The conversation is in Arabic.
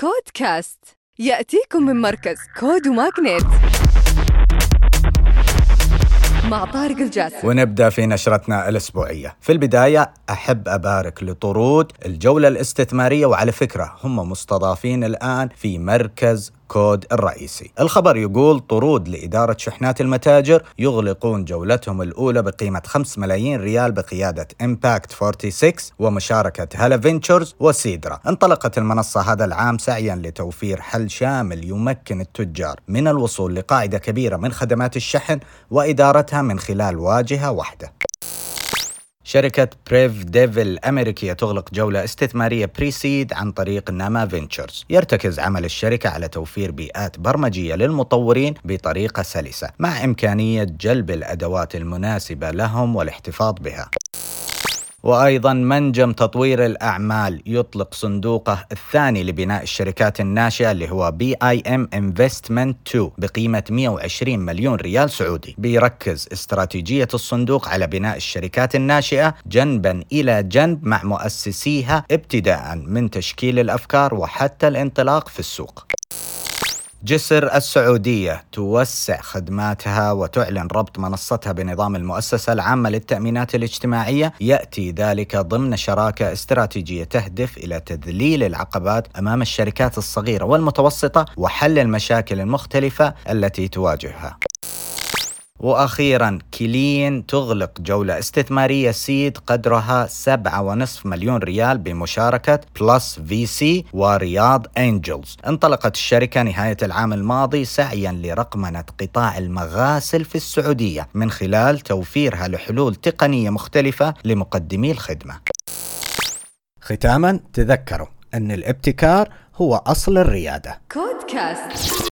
كودكاست. يأتيكم من مركز كود وماغنيت مع طارق الجاسم. ونبدأ في نشرتنا الأسبوعية. في البداية أحب أبارك لطرود الجولة الاستثمارية وعلى فكرة هم مستضافين الآن في مركز كود الرئيسي. الخبر يقول طرود لإدارة شحنات المتاجر يغلقون جولتهم الأولى بقيمة 5 ملايين ريال بقيادة إمباكت 46 ومشاركة هلا فينتشرز وسيدرا. انطلقت المنصة هذا العام سعيا لتوفير حل شامل يمكن التجار من الوصول لقاعدة كبيرة من خدمات الشحن وإدارتها من خلال واجهة واحدة. شركة Brev.dev الأمريكية تغلق جولة استثمارية ب pre-seed عن طريق ناما فينتشرز يرتكز عمل الشركة على توفير بيئات برمجية للمطورين بطريقة سلسة مع إمكانية جلب الأدوات المناسبة لهم والاحتفاظ بها. وأيضا منجم تطوير الأعمال يطلق صندوقه الثاني لبناء الشركات الناشئة اللي هو BIM Investment 2 بقيمة 120 مليون ريال سعودي. بيركز استراتيجية الصندوق على بناء الشركات الناشئة جنبا إلى جنب مع مؤسسيها ابتداء من تشكيل الأفكار وحتى الانطلاق في السوق. جسر السعودية توسع خدماتها وتعلن ربط منصتها بنظام المؤسسة العامة للتأمينات الاجتماعية. يأتي ذلك ضمن شراكة استراتيجية تهدف إلى تذليل العقبات أمام الشركات الصغيرة والمتوسطة وحل المشاكل المختلفة التي تواجهها. وأخيرا كلين تغلق جولة استثمارية seed قدرها 7.5 مليون ريال بمشاركة Plus VC و Riyadh Angels. انطلقت الشركة نهاية العام الماضي سعيا لرقمنه قطاع المغاسل في السعودية من خلال توفيرها لحلول تقنية مختلفة لمقدمي الخدمة. ختاما تذكروا أن الابتكار هو أصل الريادة. كودكاست